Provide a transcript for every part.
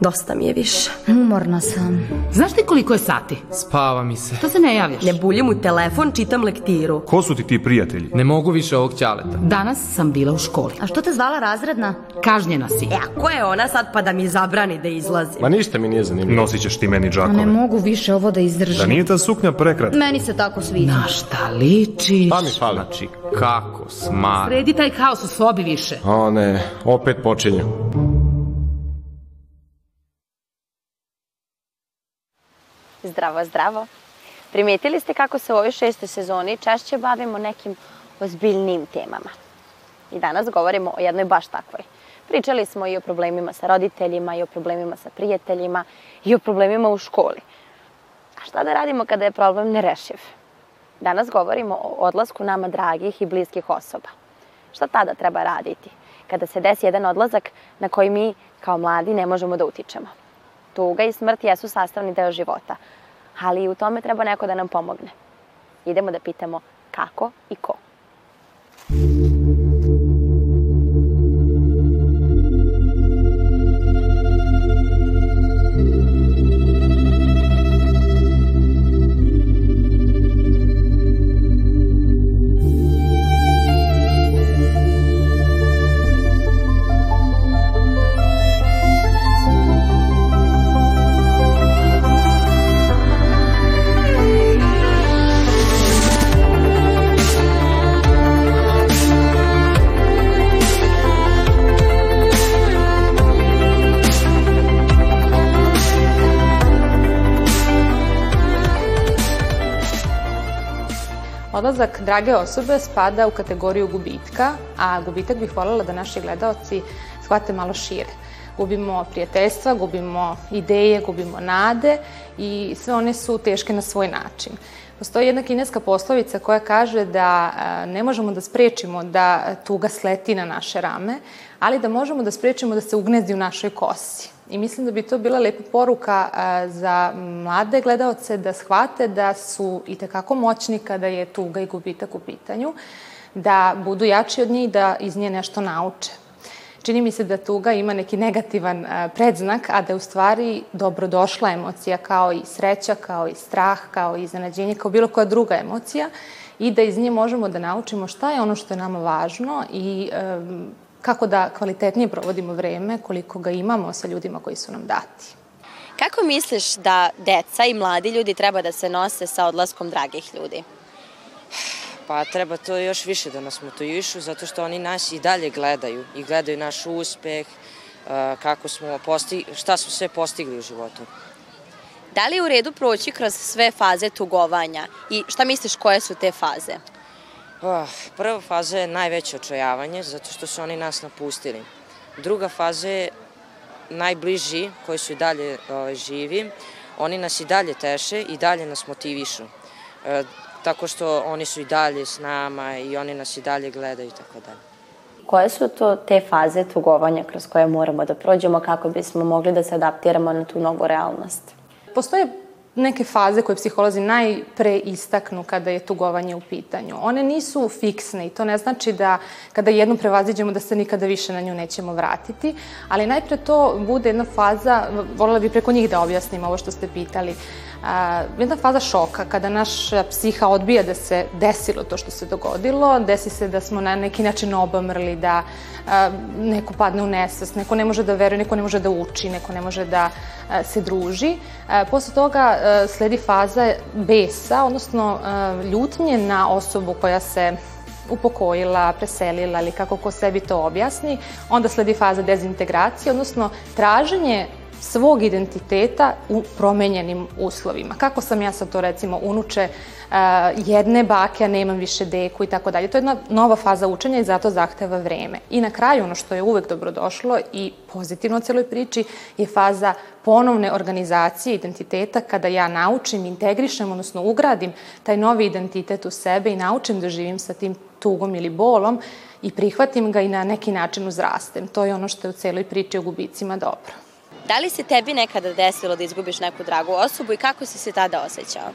Dosta mi je više. Umorna sam. Znaš ti koliko je sati? Spava mi se. To se ne javljaš. Ne buljim u telefon, čitam lektiru. Ko su ti ti prijatelji? Ne mogu više ovog ćaleta. Danas sam bila u školi. A što te zvala razredna? Kažnjena si. E, a ko je ona sad pa da mi zabrani da izlazim? Ma ništa mi nije zanimljivo. Nosit ćeš ti meni A džakove. ne mogu više ovo da izdržim. Da nije ta suknja prekratka? Meni se tako sviđa. Na šta ličiš? Pa mi fali. Znači, kako smar. Sredi taj haos u sobi više. O ne, opet počinju. Zdravo, zdravo. Primijetili ste kako se u ovoj šestoj sezoni češće bavimo nekim ozbiljnim temama. I danas govorimo o jednoj baš takvoj. Pričali smo i o problemima sa roditeljima, i o problemima sa prijateljima, i o problemima u školi. A šta da radimo kada je problem nerešiv? Danas govorimo o odlasku nama dragih i bliskih osoba. Šta tada treba raditi? Kada se desi jedan odlazak na koji mi kao mladi ne možemo da utičemo. Tuga i smrt jesu sastavni deo života, ali i u tome treba neko da nam pomogne. Idemo da pitamo kako i ko. Odlazak drage osobe spada u kategoriju gubitka, a gubitak bih voljela da naši gledaoci shvate malo šire. Gubimo prijateljstva, gubimo ideje, gubimo nade i sve one su teške na svoj način. Postoji jedna kineska poslovica koja kaže da a, ne možemo da sprečimo da tuga sleti na naše rame, ali da možemo da sprečimo da se ugnezdi u našoj kosi. I mislim da bi to bila lepa poruka za mlade gledaoce da shvate da su i tekako moćni kada je tuga i gubitak u pitanju, da budu jači od njih, da iz nje nešto nauče. Čini mi se da tuga ima neki negativan predznak, a da je u stvari dobrodošla emocija kao i sreća, kao i strah, kao i iznenađenje, kao bilo koja druga emocija i da iz nje možemo da naučimo šta je ono što je nama važno i kako da kvalitetnije provodimo vreme, koliko ga imamo sa ljudima koji su nam dati. Kako misliš da deca i mladi ljudi treba da se nose sa odlaskom dragih ljudi? Pa treba to još više da nas motivišu, zato što oni nas i dalje gledaju i gledaju naš uspeh, eh, kako smo postigli, šta smo sve postigli u životu. Da li je u redu proći kroz sve faze tugovanja i šta misliš koje su te faze? Oh, prva faza je najveće očajavanje, zato što su oni nas napustili. Druga faza je najbliži, koji su i dalje ovaj, živi, oni nas i dalje teše i dalje nas motivišu. E, tako što oni su i dalje s nama i oni nas i dalje gledaju i tako dalje. Koje su to te faze tugovanja kroz koje moramo da prođemo kako bismo mogli da se adaptiramo na tu novu realnost? Postoje neke faze koje psiholozi najpre istaknu kada je tugovanje u pitanju. One nisu fiksne i to ne znači da kada jednu prevaziđemo da se nikada više na nju nećemo vratiti, ali najpre to bude jedna faza, voljela bih preko njih da objasnim ovo što ste pitali, a, jedna faza šoka kada naša psiha odbija da se desilo to što se dogodilo, desi se da smo na neki način obamrli, da a, neko padne u nesvest, neko ne može da veruje, neko ne može da uči, neko ne može da a, se druži. A, posle toga sledi faza besa, odnosno a, ljutnje na osobu koja se upokojila, preselila ili kako ko sebi to objasni. Onda sledi faza dezintegracije, odnosno traženje svog identiteta u promenjenim uslovima. Kako sam ja sad to recimo unuče uh, jedne bake, a nemam više deku i tako dalje. To je jedna nova faza učenja i zato zahteva vreme. I na kraju ono što je uvek dobrodošlo i pozitivno u celoj priči je faza ponovne organizacije identiteta kada ja naučim, integrišem, odnosno ugradim taj novi identitet u sebe i naučim da živim sa tim tugom ili bolom i prihvatim ga i na neki način uzrastem. To je ono što je u celoj priči o gubicima dobro. Da li se tebi nekada desilo da izgubiš neku dragu osobu i kako si se tada osjećao?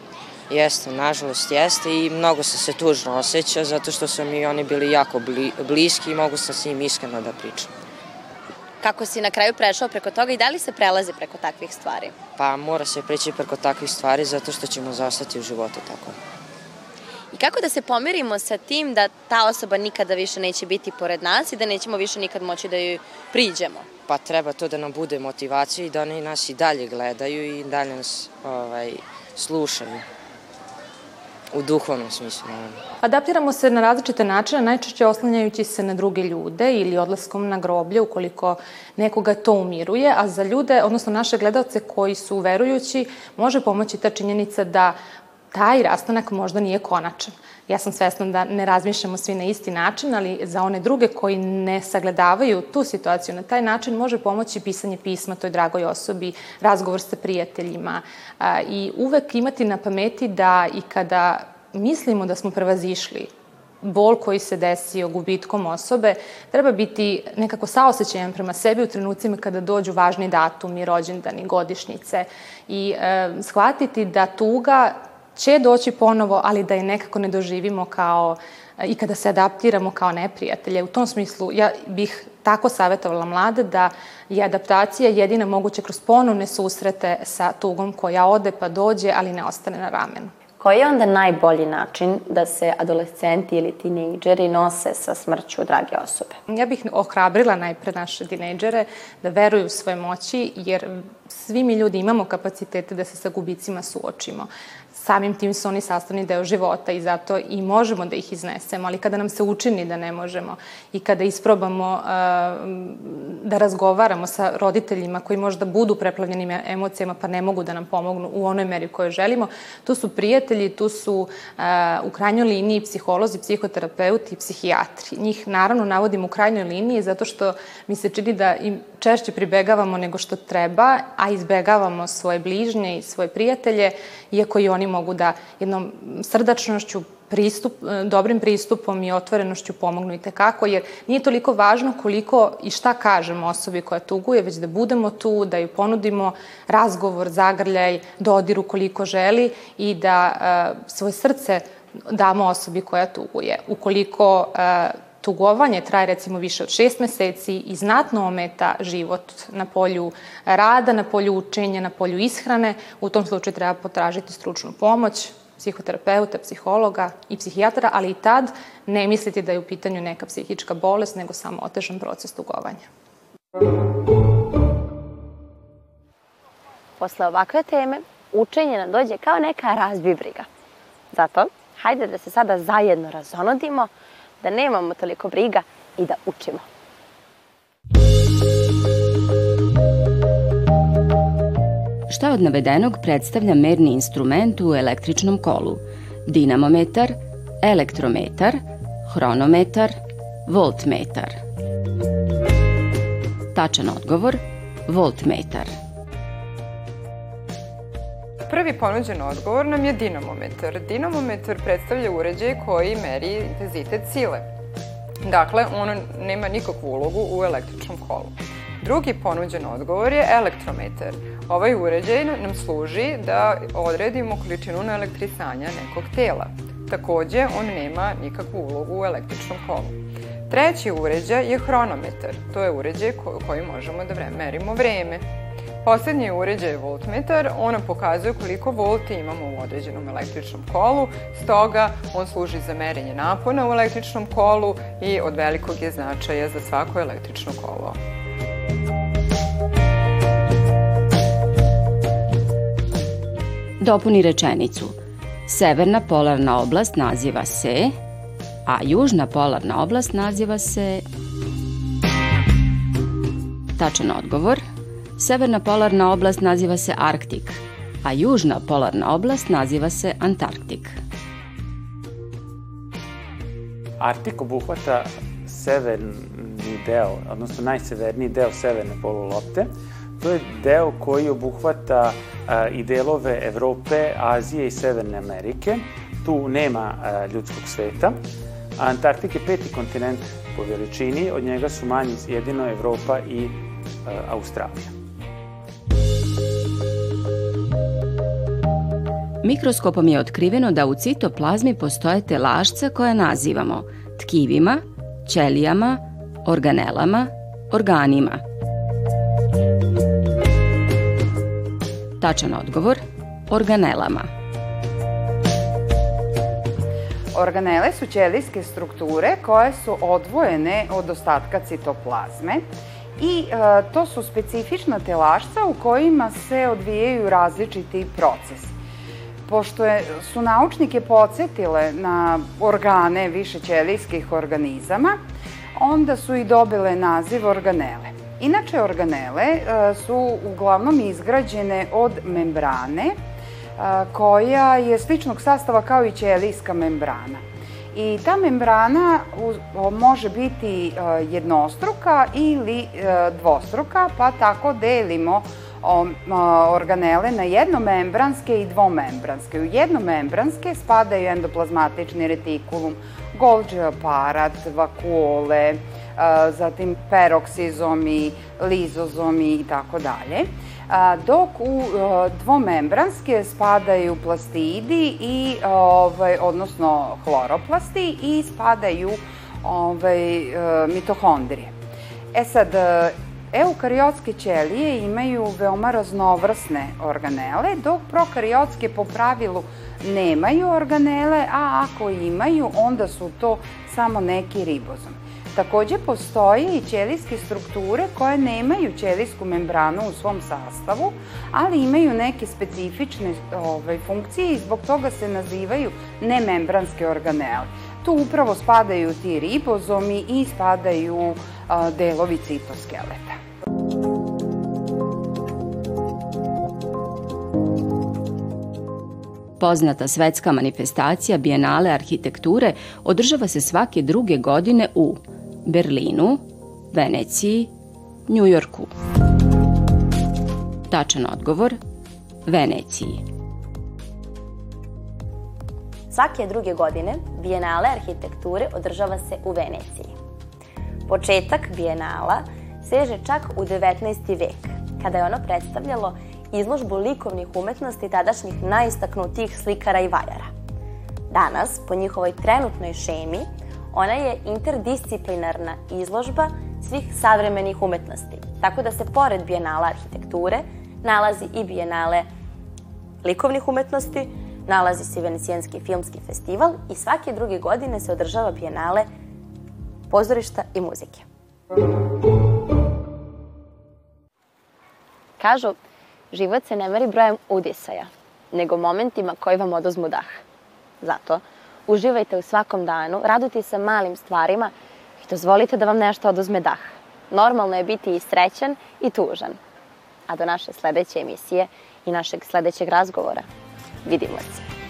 Jeste, nažalost jeste i mnogo sam se tužno osjećao zato što su mi oni bili jako bli, bliski i mogu sam s njim iskreno da pričam. kako si na kraju prešao preko toga i da li se prelazi preko takvih stvari? Pa mora se preći preko takvih stvari zato što ćemo zastati u životu tako. I kako da se pomirimo sa tim da ta osoba nikada više neće biti pored nas i da nećemo više nikad moći da joj priđemo? Pa treba to da nam bude motivacija i da oni nas i dalje gledaju i dalje nas ovaj, slušaju. U duhovnom smislu, naravno. Adaptiramo se na različite načine, najčešće oslanjajući se na druge ljude ili odlaskom na groblje ukoliko nekoga to umiruje, a za ljude, odnosno naše gledalce koji su verujući, može pomoći ta činjenica da taj rastanak možda nije konačan. Ja sam svesna da ne razmišljamo svi na isti način, ali za one druge koji ne sagledavaju tu situaciju na taj način može pomoći pisanje pisma toj dragoj osobi, razgovor sa prijateljima a, i uvek imati na pameti da i kada mislimo da smo prevazišli bol koji se desio gubitkom osobe, treba biti nekako saosećajan prema sebi u trenucima kada dođu važni datumi, rođendani, godišnjice i e, shvatiti da tuga će doći ponovo, ali da je nekako ne doživimo kao i kada se adaptiramo kao neprijatelje. U tom smislu ja bih tako savjetovala mlade da je adaptacija jedina moguća kroz ponovne susrete sa tugom koja ode pa dođe, ali ne ostane na ramenu. Koji je onda najbolji način da se adolescenti ili tinejdžeri nose sa smrću drage osobe? Ja bih ohrabrila najpre naše tinejdžere da veruju u svoje moći, jer svi mi ljudi imamo kapacitete da se sa gubicima suočimo samim tim su oni sastavni deo života i zato i možemo da ih iznesemo, ali kada nam se učini da ne možemo i kada isprobamo uh, da razgovaramo sa roditeljima koji možda budu preplavljenim emocijama pa ne mogu da nam pomognu u onoj meri koju želimo, tu su prijatelji, tu su uh, u krajnjoj liniji psiholozi, psihoterapeuti i psihijatri. Njih naravno navodim u krajnjoj liniji zato što mi se čini da im češće pribegavamo nego što treba, a izbegavamo svoje bližnje i svoje prijatelje, iako i oni mogu da jednom srdačnošću pristup, dobrim pristupom i otvorenošću pomognu i tekako, jer nije toliko važno koliko i šta kažemo osobi koja tuguje, već da budemo tu, da ju ponudimo razgovor, zagrljaj, dodiru koliko želi i da uh, svoje srce damo osobi koja tuguje. Ukoliko uh, tugovanje traje recimo više od šest meseci i znatno ometa život na polju rada, na polju učenja, na polju ishrane, u tom slučaju treba potražiti stručnu pomoć, psihoterapeuta, psihologa i psihijatra, ali i tad ne misliti da je u pitanju neka psihička bolest, nego samo otežan proces tugovanja. Posle ovakve teme, učenje nam dođe kao neka razbibriga. Zato, hajde da se sada zajedno razonodimo, da nemamo toliko briga i da učimo. Šta od navedenog predstavlja merni instrument u električnom kolu? Dinamometar, elektrometar, hronometar, voltmetar. Tačan odgovor, voltmetar. Prvi ponuđen odgovor nam je dinamometar. Dinamometar predstavlja uređaj koji meri intenzitet sile. Dakle, ono nema nikakvu ulogu u električnom kolu. Drugi ponuđen odgovor je elektrometar. Ovaj uređaj nam služi da odredimo količinu naelektrisanja nekog tela. Takođe, on nema nikakvu ulogu u električnom kolu. Treći uređaj je hronometar. To je uređaj koji možemo da merimo vreme. Poslednji uređaj je voltmetar, ona pokazuje koliko volti imamo u određenom električnom kolu, stoga on služi za merenje napona u električnom kolu i od velikog je značaja za svako električno kolo. Dopuni rečenicu. Severna polarna oblast naziva se, a južna polarna oblast naziva se... Tačan odgovor. Severna polarna oblast naziva se Arktik, a južna polarna oblast naziva se Antarktik. Arktik obuhvata severni deo, odnosno najseverniji deo severne polulopte. To je deo koji obuhvata a, i delove Evrope, Azije i Severne Amerike. Tu nema a, ljudskog sveta. Antarktik je peti kontinent po veličini, od njega su manji jedino Evropa i a, Australija. Mikroskopom je otkriveno da u citoplazmi postoje telašca koja nazivamo tkivima, ćelijama, organelama, organima. Tačan odgovor – organelama. Organele su ćelijske strukture koje su odvojene od ostatka citoplazme i e, to su specifična telašca u kojima se odvijaju različiti procesi. Pošto je, su naučnike podsjetile na organe više ćelijskih organizama, onda su i dobile naziv organele. Inače, organele e, su uglavnom izgrađene od membrane, e, koja je sličnog sastava kao i ćelijska membrana. I ta membrana može biti e, jednostruka ili dvostruka, pa tako delimo na jednomembranske i dvomembranske. U jednomembranske spadaju endoplazmatični retikulum, Golgi aparat, vakuole, zatim peroksizomi, lizozomi i tako dalje. Dok u dvomembranske spadaju plastidi i ovaj odnosno hloroplasti i spadaju ovaj mitohondrije. E sad Eukariotske ćelije imaju veoma raznovrsne organele, dok prokariotske po pravilu nemaju organele, a ako imaju, onda su to samo neki ribozom. Takođe postoje i ćelijske strukture koje nemaju ćelijsku membranu u svom sastavu, ali imaju neke specifične ovaj, funkcije i zbog toga se nazivaju nemembranske organele. Tu upravo spadaju ti ribozomi i spadaju delovi citoskeleta. Poznata svetska manifestacija Bienale arhitekture održava se svake druge godine u Berlinu, Veneciji, Njujorku. Tačan odgovor Veneciji. Svake druge godine Bienale arhitekture održava se u Veneciji. Početak Bienala seže čak u 19. vek, kada je ono predstavljalo izložbu likovnih umetnosti tadašnjih najistaknutijih slikara i vajara. Danas, po njihovoj trenutnoj šemi, ona je interdisciplinarna izložba svih savremenih umetnosti. Tako da se pored Bijenala arhitekture nalazi i Bijenale likovnih umetnosti, nalazi se Venecijanski filmski festival i svake druge godine se održava Bijenale pozorišta i muzike. Kažu, život se ne meri brojem udisaja, nego momentima koji vam odozmu dah. Zato, uživajte u svakom danu, radujte se malim stvarima i dozvolite da vam nešto oduzme dah. Normalno je biti i srećan i tužan. A do naše sledeće emisije i našeg sledećeg razgovora vidimo se.